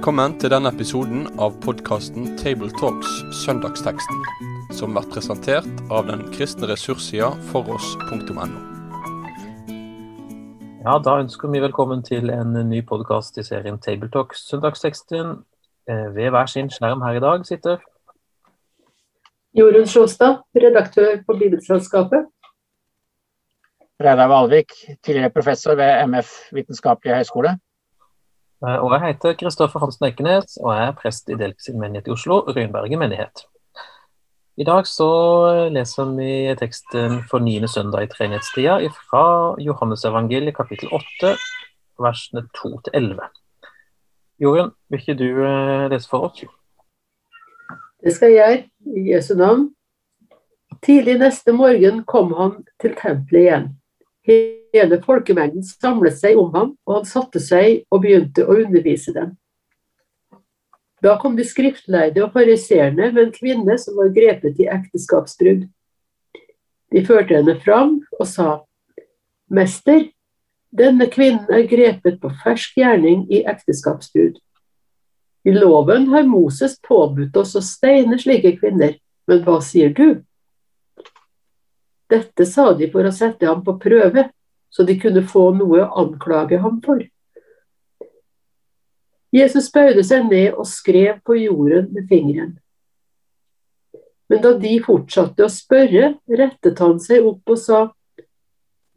Velkommen til denne episoden av podkasten Tabletalks Søndagsteksten, som blir presentert av den kristne ressurssida foross.no. Ja, da ønsker vi velkommen til en ny podkast i serien Tabletalks Søndagsteksten. Eh, ved hver sin skjerm her i dag sitter Jorunn Sjåstad, redaktør på Bibelselskapet. Reidar Valvik, tidligere professor ved MF Vitenskapelig høgskole. Eh, og jeg heter Kristoffer Hansen Ekenes og er prest i Delk menighet i Oslo, Røynberget menighet. I dag så leser vi teksten for niende søndag i treenighetstida fra Johannesevangeliet kapittel 8, versene 2-11. Jorunn, vil ikke du eh, lese for oss? Det skal jeg, i Jesu navn. Tidlig neste morgen kom han til tempelet igjen. Hele folkemengden samlet seg om ham, og han satte seg og begynte å undervise dem. Da kom de skriftleide og fariseerne med en kvinne som var grepet i ekteskapsbrudd. De førte henne fram og sa, Mester, denne kvinnen er grepet på fersk gjerning i ekteskapsbrudd. I loven har Moses påbudt oss å steine slike kvinner, men hva sier du? Dette sa de for å sette ham på prøve, så de kunne få noe å anklage ham for. Jesus bøyde seg ned og skrev på jorden med fingeren. Men da de fortsatte å spørre, rettet han seg opp og sa,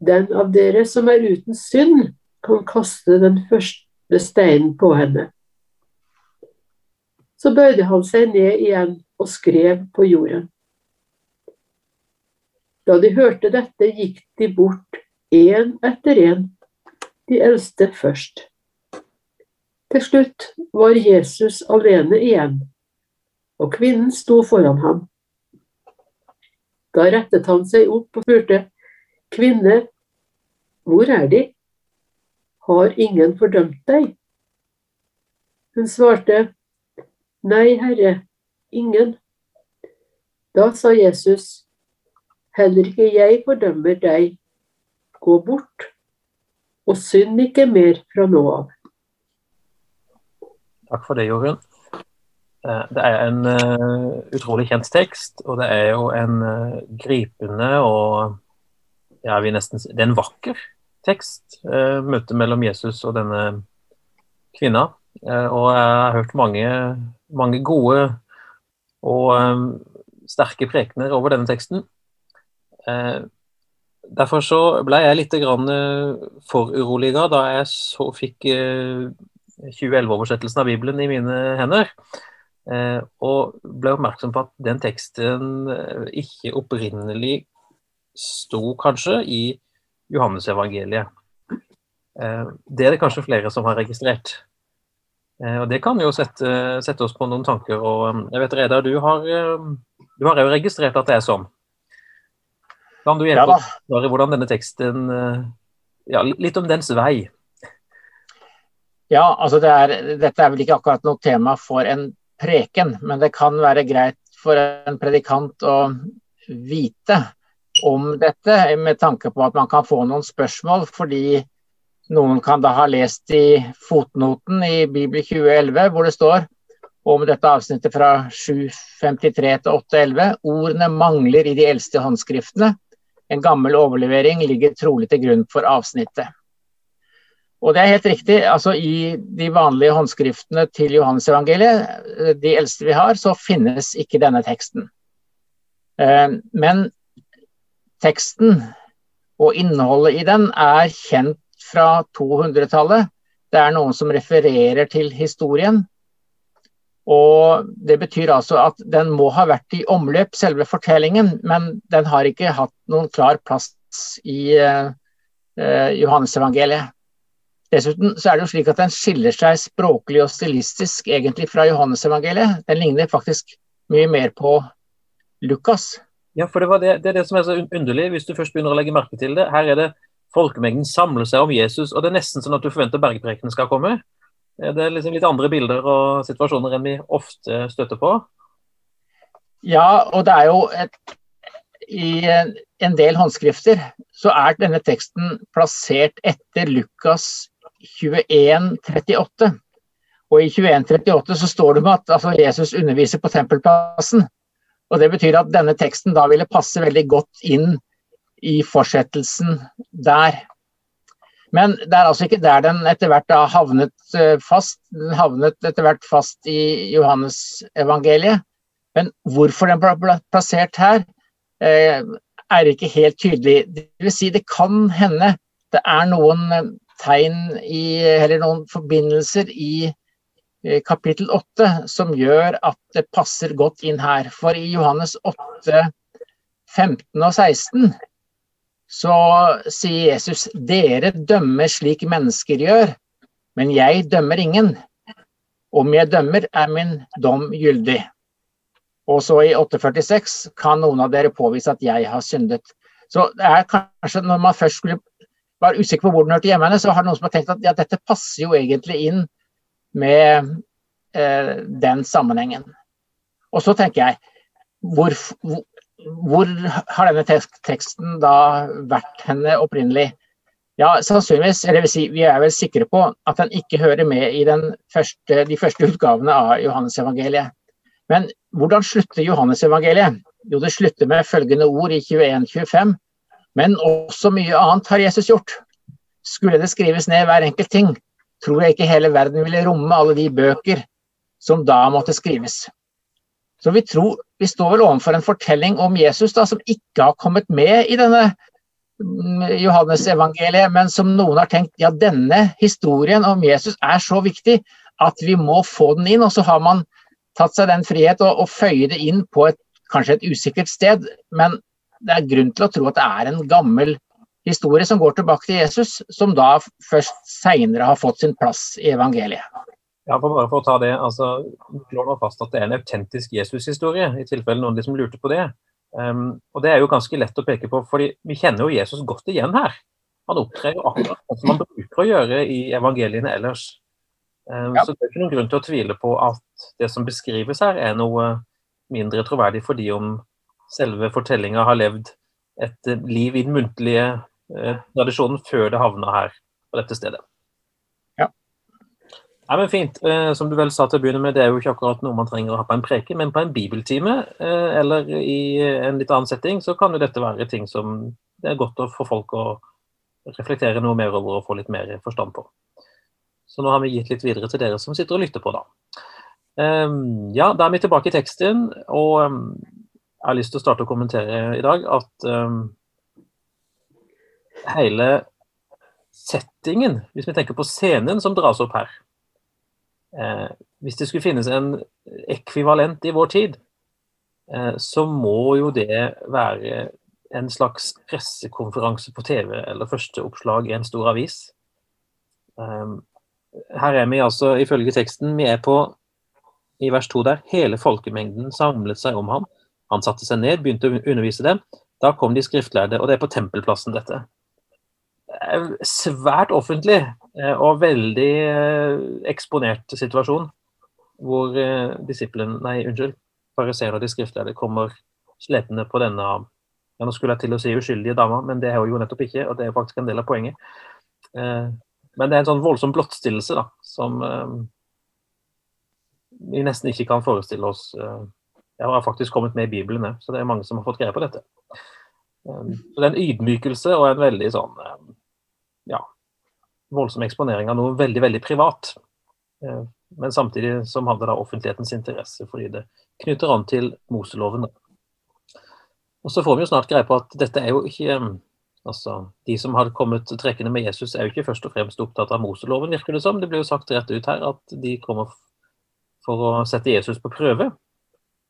Den av dere som er uten synd, kan kaste den første steinen på henne. Så bøyde han seg ned igjen og skrev på jorden. Da de hørte dette, gikk de bort én etter én, de eldste først. Til slutt var Jesus alene igjen, og kvinnen sto foran ham. Da rettet han seg opp og spurte, Kvinne, hvor er de? Har ingen fordømt deg? Hun svarte, Nei, Herre, ingen. Da sa Jesus, Heller ikke jeg fordømmer deg. Gå bort, og synd ikke mer fra nå av. Takk for det, Jorunn. Eh, det er en uh, utrolig kjent tekst, og det er jo en uh, gripende og ja, vi nesten, Det er en vakker tekst. Møtet mellom Jesus og denne kvinna. og jeg har hørt mange, mange gode og sterke prekener over denne teksten. Eh, derfor så ble jeg litt grann eh, foruroliga da jeg så fikk 2011-oversettelsen eh, av Bibelen i mine hender. Og ble oppmerksom på at den teksten ikke opprinnelig sto kanskje i Johannesevangeliet. Det er det kanskje flere som har registrert. Og Det kan jo sette, sette oss på noen tanker. og jeg vet Reidar, du har, du har jo registrert at det er sånn. Kan du hjelpe oss med hvordan denne teksten eh, ja, Litt om dens vei. Ja, altså det er, Dette er vel ikke akkurat noe tema for en preken, men det kan være greit for en predikant å vite om dette, med tanke på at man kan få noen spørsmål. Fordi noen kan da ha lest i fotnoten i Bibel 2011, hvor det står om dette avsnittet fra 753 til 811. Ordene mangler i de eldste håndskriftene. En gammel overlevering ligger trolig til grunn for avsnittet. Og det er helt riktig. altså I de vanlige håndskriftene til Johannes-evangeliet, de eldste vi har, så finnes ikke denne teksten. Eh, men teksten og innholdet i den er kjent fra 200-tallet. Det er noen som refererer til historien. Og Det betyr altså at den må ha vært i omløp, selve fortellingen, men den har ikke hatt noen klar plass i uh, Johannesevangeliet. Dessuten så er det jo slik at den skiller seg språklig og stilistisk egentlig fra Johannesevangeliet. Den ligner faktisk mye mer på Lukas. Ja, for det, det, det, er det som er så underlig, hvis du først begynner å legge merke til det. Her er det folkemengden samler seg om Jesus, og det er nesten sånn at du forventer bergprekenen skal komme. Er det liksom litt andre bilder og situasjoner enn vi ofte støtter på? Ja, og det er jo et, I en del håndskrifter så er denne teksten plassert etter Lukas 21, 38. Og i 2138 så står det med at altså, Jesus underviser på tempelplassen. Og Det betyr at denne teksten da ville passe veldig godt inn i fortsettelsen der. Men det er altså ikke der den etter hvert har havnet eh, fast. Den havnet etter hvert fast i Johannes-evangeliet. Men hvorfor den ble plassert her, eh, er ikke helt tydelig. Det vil si, det kan hende det er noen eh, tegn i, eller noen forbindelser i kapittel 8 som gjør at det passer godt inn her. For i Johannes 8, 15 og 16 så sier Jesus dere dømmer slik mennesker gjør, men jeg dømmer ingen. Om jeg dømmer, er min dom gyldig. Og så i 846 kan noen av dere påvise at jeg har syndet. Så det er kanskje når man først skulle være usikker på hvor den hørte hjemme, så har noen som har tenkt at ja, dette passer jo egentlig inn med eh, den sammenhengen. Og så tenker jeg, hvor, hvor har denne teksten da vært henne opprinnelig? Ja, sannsynligvis, eller si, Vi er vel sikre på at den ikke hører med i første, de første utgavene av Johannes-evangeliet. Men hvordan slutter Johannes-evangeliet? Jo, det slutter med følgende ord i 21-25. Men også mye annet har Jesus gjort. Skulle det skrives ned hver enkelt ting, tror jeg ikke hele verden ville romme alle de bøker som da måtte skrives. Så vi, tror, vi står vel overfor en fortelling om Jesus da, som ikke har kommet med i denne mm, Johannes-evangeliet, men som noen har tenkt ja, denne historien om Jesus er så viktig at vi må få den inn. Og så har man tatt seg den frihet å, føye det inn på et, kanskje et usikkert sted. Men det er grunn til å tro at det er en gammel historie som går tilbake til Jesus, som da først seinere har fått sin plass i evangeliet. Ja, for bare for å ta det, altså, slår nå fast at det er en autentisk Jesus-historie, i tilfelle noen liksom lurte på det. Um, og Det er jo ganske lett å peke på, fordi vi kjenner jo Jesus godt igjen her. Han opptrer jo akkurat som han bruker å gjøre i evangeliene ellers. Um, ja. Så det er ikke noen grunn til å tvile på at det som beskrives her, er noe mindre troverdig fordi om selve fortellinga har levd et liv i den muntlige eh, tradisjonen før det havna her på dette stedet. Ja, men Fint. Eh, som du vel sa til å begynne med, det er jo ikke akkurat noe man trenger å ha på en preke, men på en bibeltime eh, eller i en litt annen setting, så kan jo dette være ting som det er godt å få folk å reflektere noe mer over og få litt mer forstand på. Så nå har vi gitt litt videre til dere som sitter og lytter på, da. Um, ja, da er vi tilbake i teksten, og um, jeg har lyst til å starte å kommentere i dag at um, hele settingen, hvis vi tenker på scenen som dras opp her, Eh, hvis det skulle finnes en ekvivalent i vår tid, eh, så må jo det være en slags pressekonferanse på TV eller førsteoppslag i en stor avis. Eh, her er vi altså, ifølge teksten, vi er på i vers 2 der. Hele folkemengden samlet seg om ham. Han satte seg ned, begynte å undervise dem. Da kom de skriftlærde, og det er på tempelplassen, dette. Svært offentlig. Eh, og veldig eh, eksponert situasjon, hvor disiplen, nei, unnskyld, fariseere og de skriftlærde kommer slepende på denne ja, Nå skulle jeg til å si uskyldige dama, men det er hun jo nettopp ikke, og det er faktisk en del av poenget. Men det er en sånn voldsom blottstillelse da, som vi nesten ikke kan forestille oss. Jeg har faktisk kommet med i Bibelen, så det er mange som har fått greie på dette. Så det er en ydmykelse og en veldig sånn ja, voldsom eksponering av noe veldig, veldig privat. Eh, men samtidig som hadde da offentlighetens interesse, fordi det knytter an til Moseloven. Og Så får vi jo snart greie på at dette er jo ikke mm, altså, De som har kommet trekkende med Jesus, er jo ikke først og fremst opptatt av Moseloven, virker det som. Det blir jo sagt rett ut her at de kommer for å sette Jesus på prøve.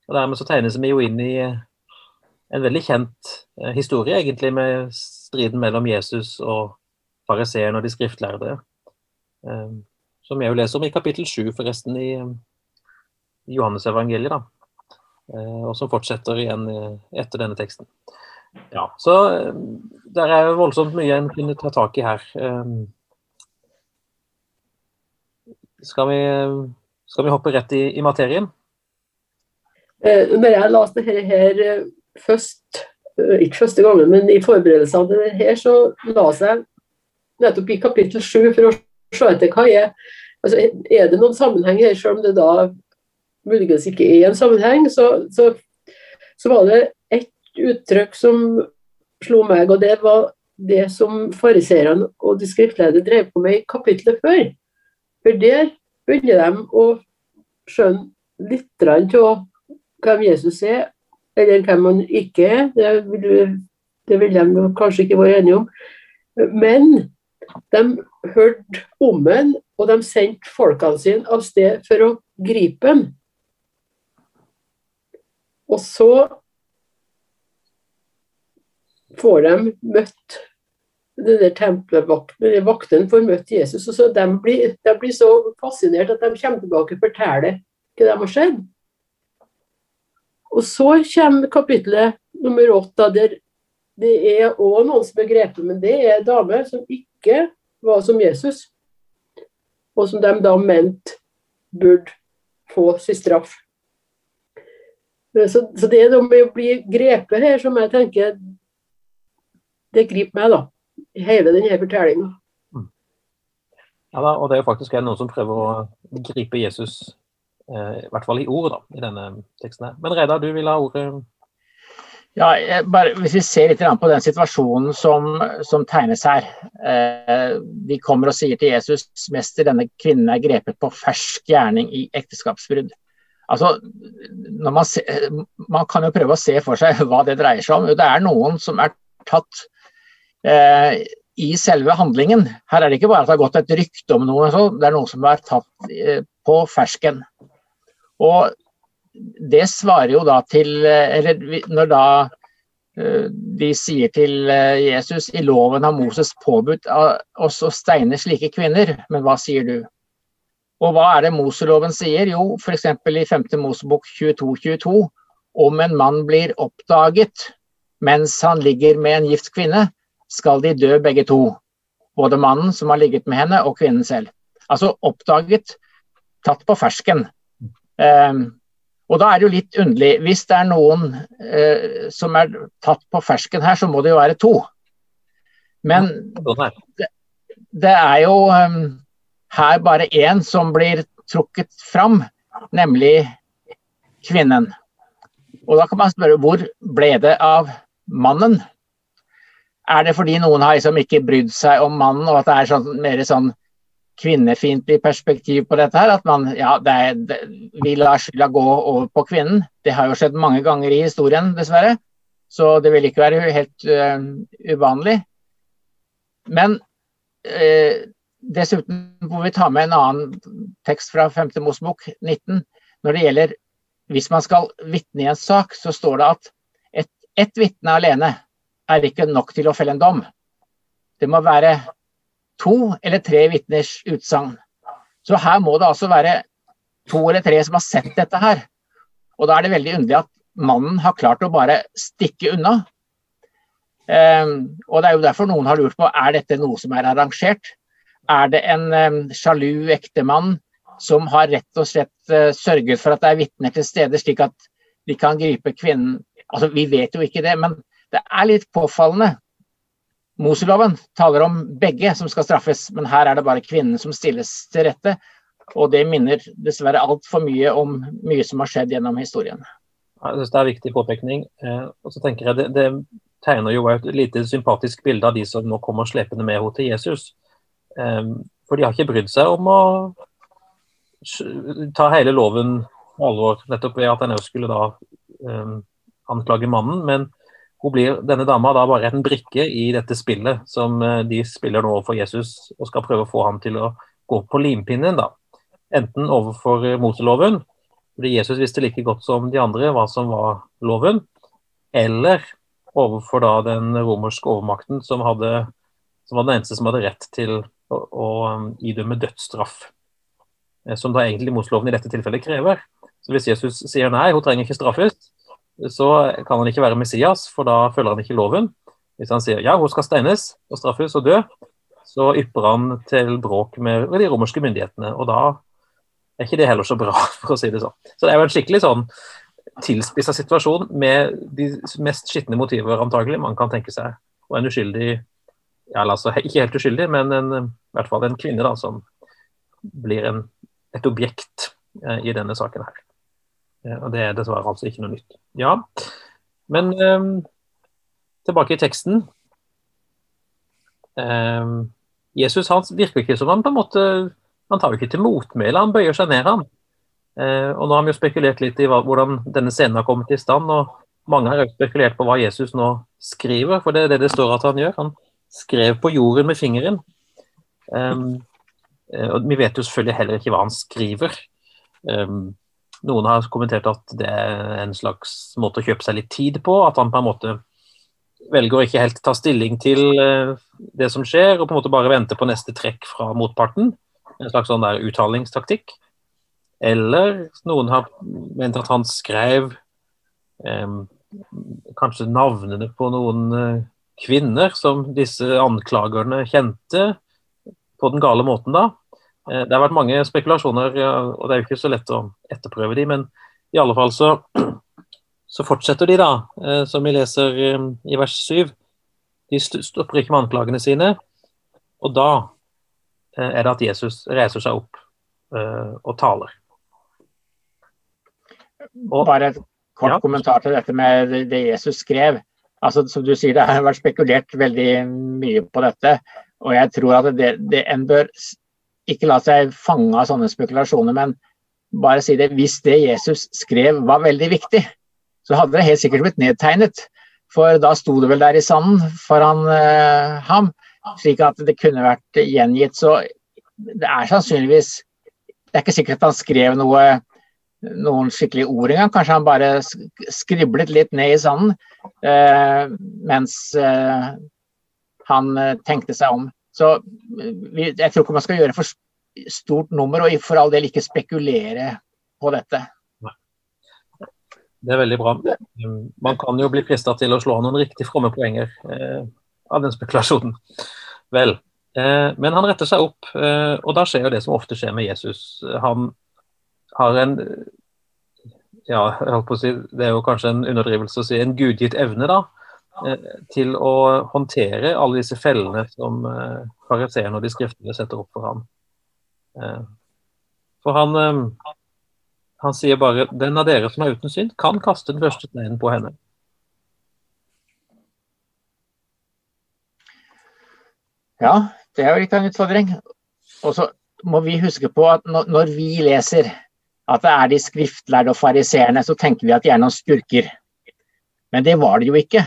Og Dermed så tegnes vi jo inn i en veldig kjent eh, historie, egentlig, med striden mellom Jesus og fariseerne og de skriftlærde. Eh, som jeg jo leser om i kapittel 7, forresten, i, i Johannes-evangeliet. da, eh, Og som fortsetter igjen eh, etter denne teksten. Ja, Så det er voldsomt mye en kunne ta tak i her. Skal vi, skal vi hoppe rett i, i materien? Når jeg leste dette her først, ikke første gangen, men i forberedelsene til det her, så leste jeg nettopp i kapittel 7 for å se etter hva er, altså, Er det noen sammenheng her, selv om det da muligens ikke er en sammenheng, så, så, så var det ett uttrykk som slo meg, og det var det som fariseerne og de skriftlærde drev på med i kapitlet før. For der begynner de å skjønne litt av hvem Jesus er, eller hvem han ikke er. Det vil, det vil de kanskje ikke være enige om. Men de hørte om ham, og de sendte folkene sine av sted for å gripe ham. Og så får de møtt denne tempelvakten, vakten får møtt Jesus. og så de blir, de blir, så fascinert at de kommer tilbake og forteller hva de har skjedd. Og så kommer kapittelet nummer åtte, der det er òg noen som er grepet, men det er damer som ikke var som Jesus, og som de da mente burde få sin straff. Så, så det med å bli grepet her som jeg tenker det griper meg, da. Hele denne fortellinga. Mm. Ja da, og det er jo faktisk noen som prøver å gripe Jesus, eh, i hvert fall i ord, da, i denne teksten her. Men Reda, du vil ha ordet? Ja, bare, Hvis vi ser litt på den situasjonen som, som tegnes her. Eh, de kommer og sier til Jesus mester, denne kvinnen er grepet på fersk gjerning i ekteskapsbrudd. Altså, man, se, man, kan jo prøve å se for seg hva det dreier seg om. Det er noen som er tatt eh, i selve handlingen. Her er det ikke bare at det har gått et rykte om noe, det er noen som er tatt eh, på fersken. Og det svarer jo da til eh, Eller når da eh, de sier til eh, Jesus i loven har Moses påbudt oss å steine slike kvinner, men hva sier du? Og hva er det Moseloven sier? Jo, f.eks. i 5. Mosebok 22-22 om en mann blir oppdaget mens han ligger med en gift kvinne, skal de dø begge to. Både mannen som har ligget med henne, og kvinnen selv. Altså oppdaget, tatt på fersken. Um, og da er det jo litt underlig. Hvis det er noen eh, som er tatt på fersken her, så må det jo være to. Men det, det er jo um, her bare én som blir trukket fram, nemlig kvinnen. Og da kan man spørre hvor ble det av mannen? Er det fordi noen har liksom ikke brydd seg om mannen, og at det er sånn, mer sånn kvinnefiendtlig perspektiv på dette her? At man ja, det er, det, vi lar skylda gå over på kvinnen. Det har jo skjedd mange ganger i historien, dessverre. Så det vil ikke være helt uh, uvanlig. Men uh, dessuten må vi ta med en annen tekst fra 5. Mosebok 19. Når det gjelder hvis man skal vitne i en sak, så står det at ett et vitne alene er ikke nok til å felle en dom. Det må være to eller tre vitners utsagn. Så her må det altså være to eller tre som har sett dette her. Og da er det veldig underlig at mannen har klart å bare stikke unna. Um, og det er jo derfor noen har lurt på er dette noe som er arrangert. Er det en um, sjalu ektemann som har rett og slett uh, sørget for at det er vitner til stede, slik at de kan gripe kvinnen Altså, Vi vet jo ikke det, men det er litt påfallende. Moseloven taler om begge som skal straffes, men her er det bare kvinnen som stilles til rette. Og det minner dessverre altfor mye om mye som har skjedd gjennom historien. Jeg synes Det er en viktig påpekning. Eh, og så tenker jeg det, det, tegner jo et lite sympatisk bilde av de som nå kommer slepende med henne til Jesus. Eh, for de har ikke brydd seg om å ta hele loven på alvor, nettopp ved at en skulle da eh, anklage mannen. men blir, denne dama da bare en brikke i dette spillet som eh, de spiller nå overfor Jesus, og skal prøve å få ham til å gå på limpinnen. da. Enten overfor eh, Moseloven, fordi Jesus visste like godt som de andre hva som var loven, eller overfor da den romerske overmakten som, hadde, som var den eneste som hadde rett til å, å um, idømme dødsstraff. Eh, som da egentlig Moseloven i dette tilfellet krever. Så Hvis Jesus sier nei, hun trenger ikke straffes, så kan han ikke være Messias, for da følger han ikke loven. Hvis han sier ja, hun skal steines og straffes og dø, så ypper han til bråk med de romerske myndighetene. Og da er ikke det heller så bra, for å si det sånn. Så det er jo en skikkelig sånn tilspissa situasjon med de mest skitne motiver antagelig man kan tenke seg. Og en uskyldig ja, altså ikke helt uskyldig, men en, i hvert fall en kvinne da, som blir en, et objekt eh, i denne saken her. Eh, og det er dessverre altså ikke noe nytt. Ja, men um, tilbake i teksten. Um, Jesus han virker ikke som han på en måte Han tar jo ikke til motmæle, han bøyer seg ned, han. Uh, og nå har vi jo spekulert litt i hva, hvordan denne scenen har kommet i stand. og Mange har spekulert på hva Jesus nå skriver, for det er det det står at han gjør. Han skrev på jorden med fingeren. Um, og Vi vet jo selvfølgelig heller ikke hva han skriver. Um, noen har kommentert at det er en slags måte å kjøpe seg litt tid på. At han på en måte velger å ikke helt ta stilling til uh, det som skjer, og på en måte bare vente på neste trekk fra motparten. En slags sånn der uttalingstaktikk. Eller noen har ment at han skrev eh, kanskje navnene på noen uh, kvinner som disse anklagerne kjente, på den gale måten da. Uh, det har vært mange spekulasjoner, og det er jo ikke så lett å etterprøve de, men i alle fall så, så fortsetter de da, uh, som vi leser i vers 7. De stopper ikke med anklagene sine, og da er det at Jesus reiser seg opp og taler. Og, Bare et kort ja. kommentar til dette med det Jesus skrev. Altså, som du sier, Det har vært spekulert veldig mye på dette. Og jeg tror at det, det en bør ikke la seg fange av sånne spekulasjoner, men bare si det. Hvis det Jesus skrev var veldig viktig, så hadde det helt sikkert blitt nedtegnet. For da sto det vel der i sanden foran eh, ham, slik at det kunne vært gjengitt. Så det er sannsynligvis Det er ikke sikkert at han skrev noe noen skikkelige ord engang. Kanskje han bare skriblet litt ned i sanden eh, mens eh, han eh, tenkte seg om. Så jeg tror ikke man skal gjøre for stort nummer, og for all del ikke spekulere på dette. Det er veldig bra. Man kan jo bli frista til å slå noen riktig fromme poenger eh, av den spekulasjonen. Vel, eh, men han retter seg opp, eh, og da skjer jo det som ofte skjer med Jesus. Han har en ja, jeg holdt på å si, Det er jo kanskje en underdrivelse å si en gudgitt evne da, til å håndtere alle disse fellene som eh, fariseerne og de skriftlige setter opp for ham. Eh, for han, han sier bare 'Den av dere som er uten synd, kan kaste den første steinen på henne'. Ja, det er jo litt av en utfordring. Og så må vi huske på at når vi leser at det er de skriftlærde og fariseerne, så tenker vi at de er noen skurker. Men det var det jo ikke.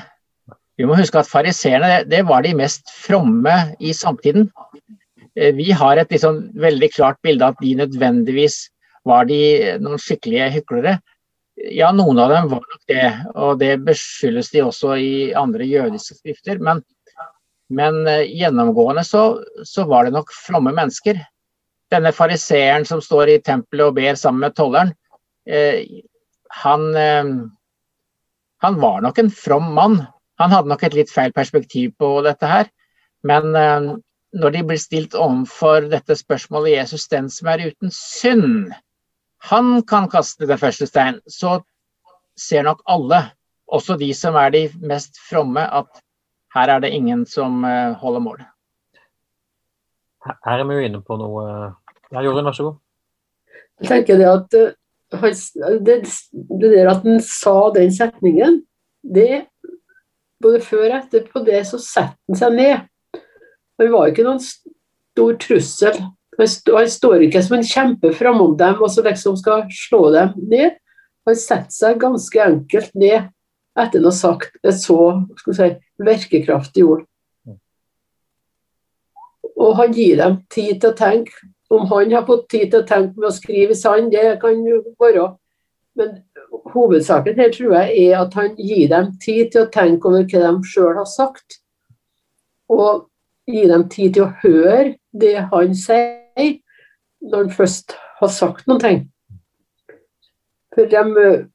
Vi må huske at fariseerne det var de mest fromme i samtiden. Eh, vi har et liksom veldig klart bilde av at de nødvendigvis var de noen skikkelige hyklere. Ja, noen av dem var nok det, og det beskyldes de også i andre jødiske skrifter. Men, men eh, gjennomgående så, så var det nok fromme mennesker denne fariseeren som står i tempelet og ber sammen med tolleren, eh, han, eh, han, var nok en from mann. Han hadde nok et litt feil perspektiv på dette her. Men eh, når de blir stilt overfor dette spørsmålet Jesus, den som er uten synd, han kan kaste det første stein, så ser nok alle, også de som er de mest fromme, at her er det ingen som eh, holder mål. Her er vi jo inne på noe Ja, Jorunn, vær så god. Jeg tenker det at det, det, der at han sa den setningen, det både før og etterpå det, så setter han seg ned. Han var ikke noen stor trussel. Han, st han står ikke som en kjempe framom dem og så liksom skal slå dem ned. Han setter seg ganske enkelt ned etter å ha sagt et så skal si, virkekraftig ord. Og han gir dem tid til å tenke. Om han har fått tid til å tenke med å skrive i sand, det kan jo være. Men hovedsaken her tror jeg er at han gir dem tid til å tenke over hva de sjøl har sagt. Og gir dem tid til å høre det han sier, når han først har sagt noen ting. For de eh,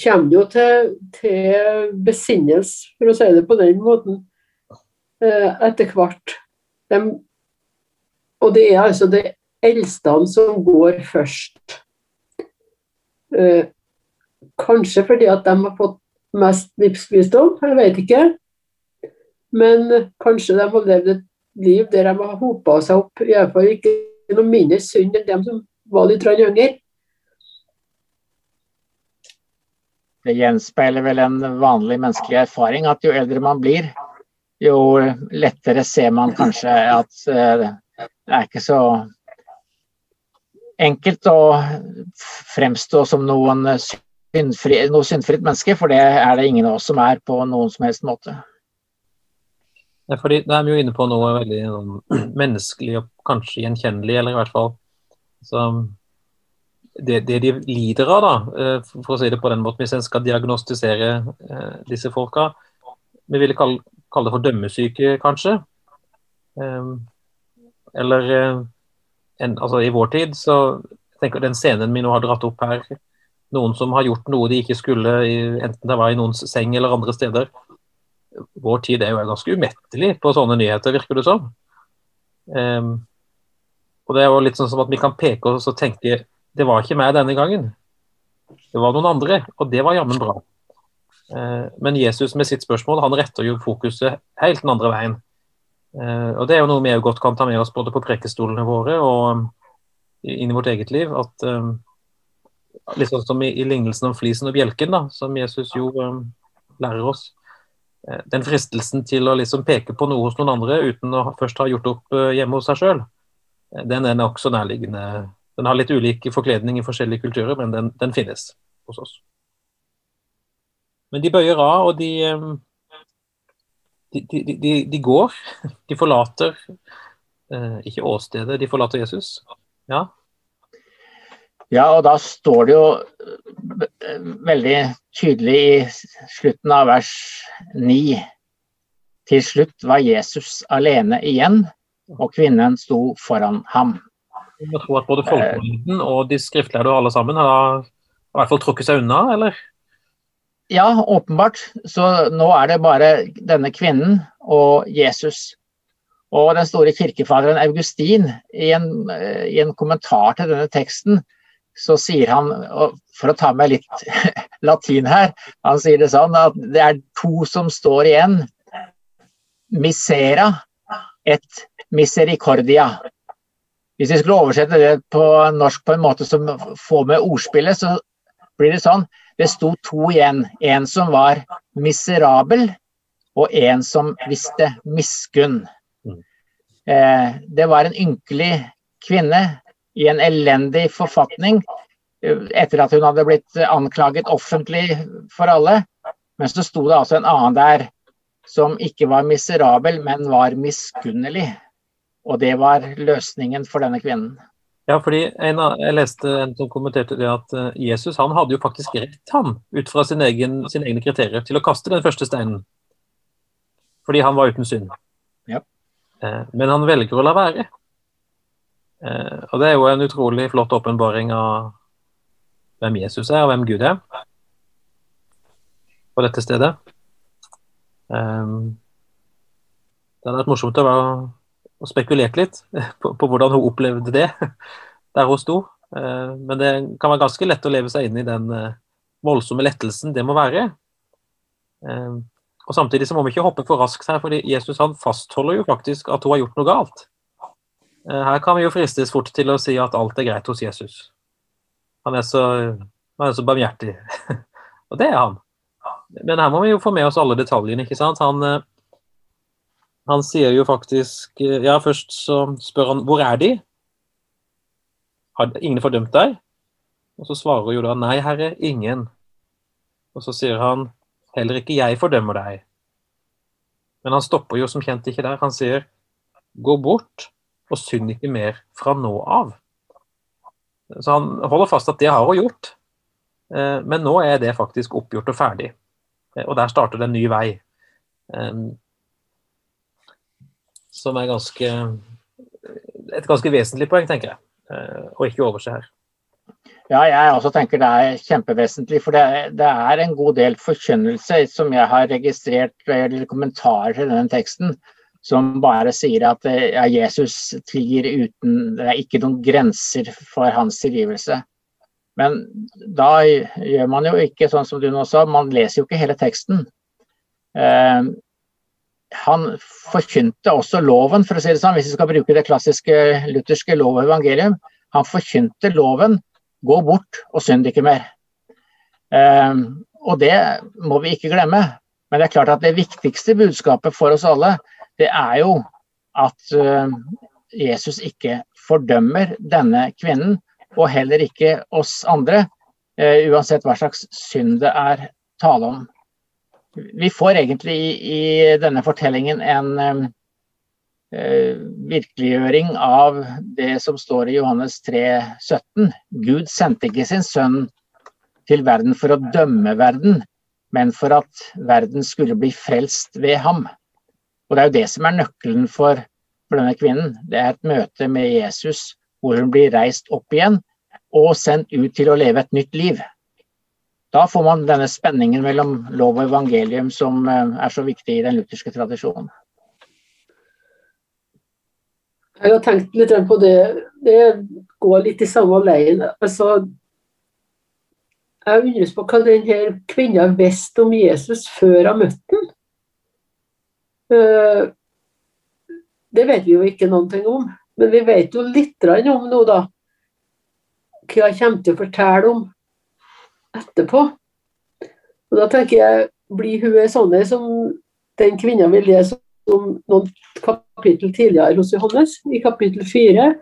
kommer jo til, til besinnelse, for å si det på den måten, eh, etter hvert. De og det er altså det eldste som går først. Kanskje fordi at de har fått mest livsvisdom, jeg vet ikke. Men kanskje de har levd et liv der de har hopa seg opp, iallfall ikke noe mindre synd enn dem som var litt yngre. Det gjenspeiler vel en vanlig menneskelig erfaring at jo eldre man blir, jo lettere ser man kanskje at eh, det er ikke så enkelt å fremstå som noen syndfri, noe syndfritt menneske, for det er det ingen av oss som er på noen som helst måte. Ja, fordi Da er vi jo inne på noe veldig noe menneskelig og kanskje gjenkjennelig, eller i hvert fall det, det, de lider av, da, eh, for å si det på den måten, hvis en skal diagnostisere eh, disse folka Vi ville kalle, kalle, det for dømmesyke, kanskje. Eh, eller en, altså i vår tid, så jeg tenker den scenen vi nå har dratt opp her Noen som har gjort noe de ikke skulle, enten det var i noens seng eller andre steder vår tid er jo ganske umettelig på sånne nyheter, virker det som. Um, og det er jo litt sånn som at vi kan peke oss og tenke det var ikke meg denne gangen. Det var noen andre, og det var jammen bra. Uh, men Jesus med sitt spørsmål han retter jo fokuset helt den andre veien. Uh, og Det er jo noe vi godt kan ta med oss både på prekestolene våre og um, inn i vårt eget liv. at um, Litt sånn som i, i, lignelsen om flisen og bjelken, da, som Jesus jo um, lærer oss. Eh, den fristelsen til å liksom peke på noe hos noen andre uten å først ha gjort opp eh, hjemme hos seg sjøl, eh, den er nokså nærliggende. Den har litt ulik forkledning i forskjellige kulturer, men den, den, finnes hos oss. Men de bøyer av, og de, de, de, de går. De forlater ikke åstedet, de forlater Jesus. Ja, ja, og da står det jo eh, veldig tydelig i slutten av vers 9. Til slutt var Jesus alene igjen, og kvinnen sto foran ham. Jeg tror at både folkemengden og de skriftlærde og alle sammen har i hvert fall trukket seg unna, eller? Ja, åpenbart. Så nå er det bare denne kvinnen og Jesus. Og den store kirkefaderen Augustin, i en, eh, i en kommentar til denne teksten, så sier han, for å ta med litt latin her, han sier det sånn at det er to som står igjen. Misera et misericordia. Hvis vi skulle oversette det på norsk på en måte som får med ordspillet, så blir det sånn. Det sto to igjen. En som var miserabel, og en som visste miskunn. Mm. Eh, det var en ynkelig kvinne i en elendig forfatning eh, etter at hun hadde blitt anklaget offentlig for alle. Men så sto det altså en annen der som ikke var miserabel, men var miskunnelig. Og det var løsningen for denne kvinnen. Ja, fordi en, Jeg leste en som kommenterte det at eh, Jesus han hadde jo faktisk rett, han, ut fra sin egen, sine egne kriterier, til å kaste den første steinen. Fordi han var uten synd. Ja. Eh, men han velger å la være. Eh, og Det er jo en utrolig flott åpenbaring av hvem Jesus er, og hvem Gud er på dette stedet. Um, det hadde vært morsomt å, være, å spekulere litt på, på, hvordan hun opplevde det der hun sto. Uh, men det kan være ganske lett å leve seg inn i den voldsomme lettelsen det må være. Og Samtidig så må vi ikke hoppe for raskt her, fordi Jesus han fastholder jo faktisk at hun har gjort noe galt. Eh, her kan vi jo fristes fort til å si at alt er greit hos Jesus. Han er så, han er så barmhjertig. Og det er han. Men her må vi jo få med oss alle detaljene, ikke sant. Han, eh, han sier jo faktisk eh, Ja, først så spør han hvor er de? Har ingen fordømt deg? Og så svarer jo da nei, herre, ingen. Og så sier han heller ikke jeg fordømmer deg. Men han stopper jo som kjent ikke der. Han sier gå bort og synd ikke mer fra nå av. Så han holder fast at det har hun gjort, eh, men nå er det faktisk oppgjort og ferdig. Eh, og der starter det en ny vei. Eh, som er ganske et ganske vesentlig poeng, tenker jeg, å ikke overse her. Ja, jeg også tenker det er kjempevesentlig. For det, det er en god del forkynnelse som jeg har registrert, eller kommentarer til denne teksten, som bare sier at ja, Jesus tilgir uten Det er ikke noen grenser for hans tilgivelse. Men da gjør man jo ikke sånn som du nå sa, man leser jo ikke hele teksten. Eh, han forkynte også loven, for å si det sånn, hvis vi skal bruke det klassiske lutherske lov og evangelium. Han forkynte loven 'gå bort og synd ikke mer'. Eh, og det må vi ikke glemme. Men det er klart at det viktigste budskapet for oss alle, det er jo at uh, Jesus ikke fordømmer denne kvinnen, og heller ikke oss andre, uh, uansett hva slags synd det er tale om. Vi får egentlig i, i denne fortellingen en uh, virkeliggjøring av det som står i Johannes 3, 17. Gud sendte ikke sin sønn til verden for å dømme verden, men for at verden skulle bli frelst ved ham. Og Det er jo det som er nøkkelen for, for denne kvinnen. Det er et møte med Jesus hvor hun blir reist opp igjen og sendt ut til å leve et nytt liv. Da får man denne spenningen mellom lov og evangelium som eh, er så viktig i den lutherske tradisjonen. Jeg har tenkt litt på det. Det går litt i samme veien. Altså, jeg undres på hva denne kvinna visste om Jesus før hun møtte ham. Eh, det vet vi jo ikke noen ting om, men vi vet jo litt om nå, da. Hva jeg kommer til å fortelle om etterpå. Og Da tenker jeg, blir hun ei sånn som den kvinna vil leser om noen kapittel tidligere hos Johannes, i kapittel fire.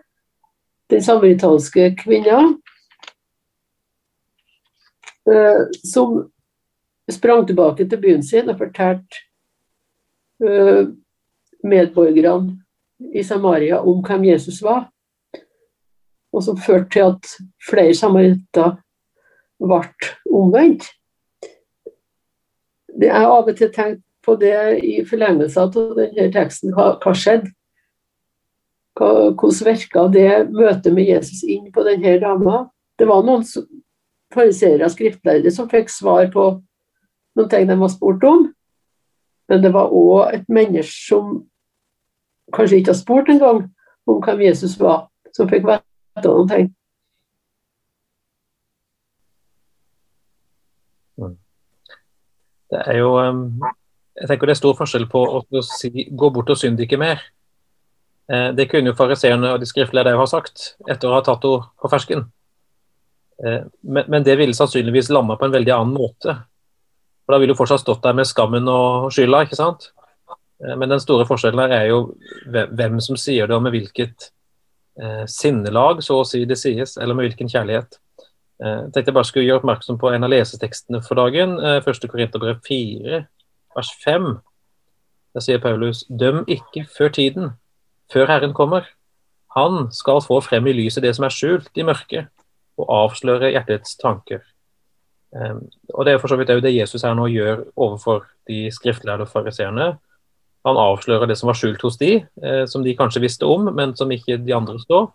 Den samaritanske kvinna Eh, som sprang tilbake til byen sin og fortalte medborgerne i Samaria om hvem Jesus var. Og som førte til at flere samaritter ble omvendt. Det er av og til tenkt på det i forlengelse av denne teksten. Hva, hva skjedde? Hvordan virka det møtet med Jesus inn på denne dama? Det var noen fariseere og skriftlærere som fikk svar på noen ting de var spurt om. Men det var òg et menneske som kanskje ikke har spurt engang om hvem Jesus var, som fikk vite noen ting. Mm. Det er jo Jeg tenker det er stor forskjell på å si 'gå bort og synd ikke mer'. Eh, det kunne jo fariseerne og de skriftlige ha sagt etter å ha tatt henne på fersken. Eh, men, men, det ville sannsynligvis landa på en veldig annen måte. For Da ville du fortsatt stått der med skammen og skylda, ikke sant. Eh, men den store forskjellen her er jo hvem som sier det, og med hvilket eh, sinnelag så å si det sies, eller med hvilken kjærlighet. Eh, tenkte jeg bare skulle gjøre oppmerksom på en av lesetekstene for dagen. Eh, 1. Korinterbrev 4, vers 5. Der sier Paulus.: Døm ikke før tiden, før Herren kommer. Han skal få frem i lyset det som er skjult i mørket og avsløre hjertets tanker. Um, og Det er for så vidt det Jesus her nå gjør overfor de skriftlærde fariseerne. Han avslører det som var skjult hos de, eh, som de kanskje visste om, men som ikke de andre står.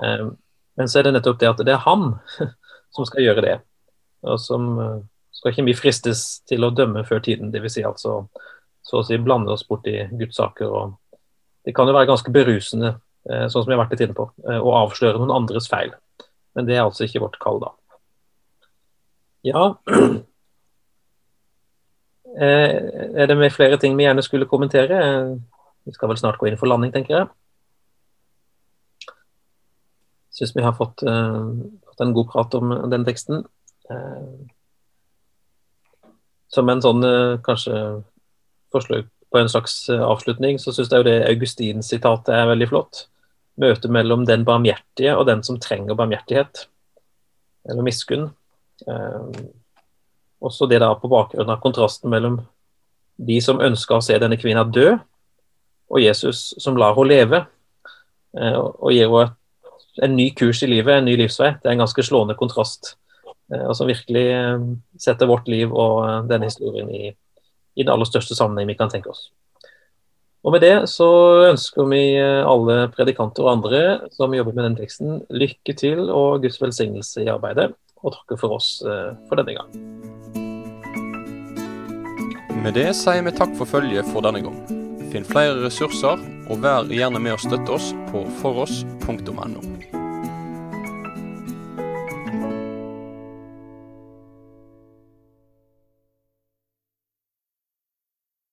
Um, men så er det nettopp det at det er han som skal gjøre det. Og som uh, skal ikke vi fristes til å dømme før tiden, dvs. Si altså så å si blande oss bort i Guds saker. og Det kan jo være ganske berusende, uh, sånn som vi har vært litt inne på, å avsløre noen andres feil. Men det er altså ikke vårt kall, da. Ja eh, Er det med flere ting vi gjerne skulle kommentere? Vi skal vel snart gå inn for landing, tenker jeg. Syns vi har fått, uh, fått, en god prat om den teksten. Som en sånn kanskje forslag på en slags avslutning, så syns jeg jo det Augustin-sitatet er veldig flott møtet mellom den barmhjertige og den som trenger barmhjertighet, eller miskunn. Eh, også det da på bakgrunn av kontrasten mellom de som ønsker å se denne kvinna dø, og Jesus som lar henne leve, eh, og gir henne en ny kurs i livet, en ny livsvei. Det er en ganske slående kontrast, eh, og som virkelig setter vårt liv og denne historien i, i den aller største sammenheng vi kan tenke oss. Og Med det så ønsker vi alle predikanter og andre som jobber med den teksten, lykke til og Guds velsignelse i arbeidet, og takker for oss eh, for denne gang. Med det sier vi takk for følget for denne gang. Finn flere ressurser, og vær gjerne med å støtte oss på foross.no.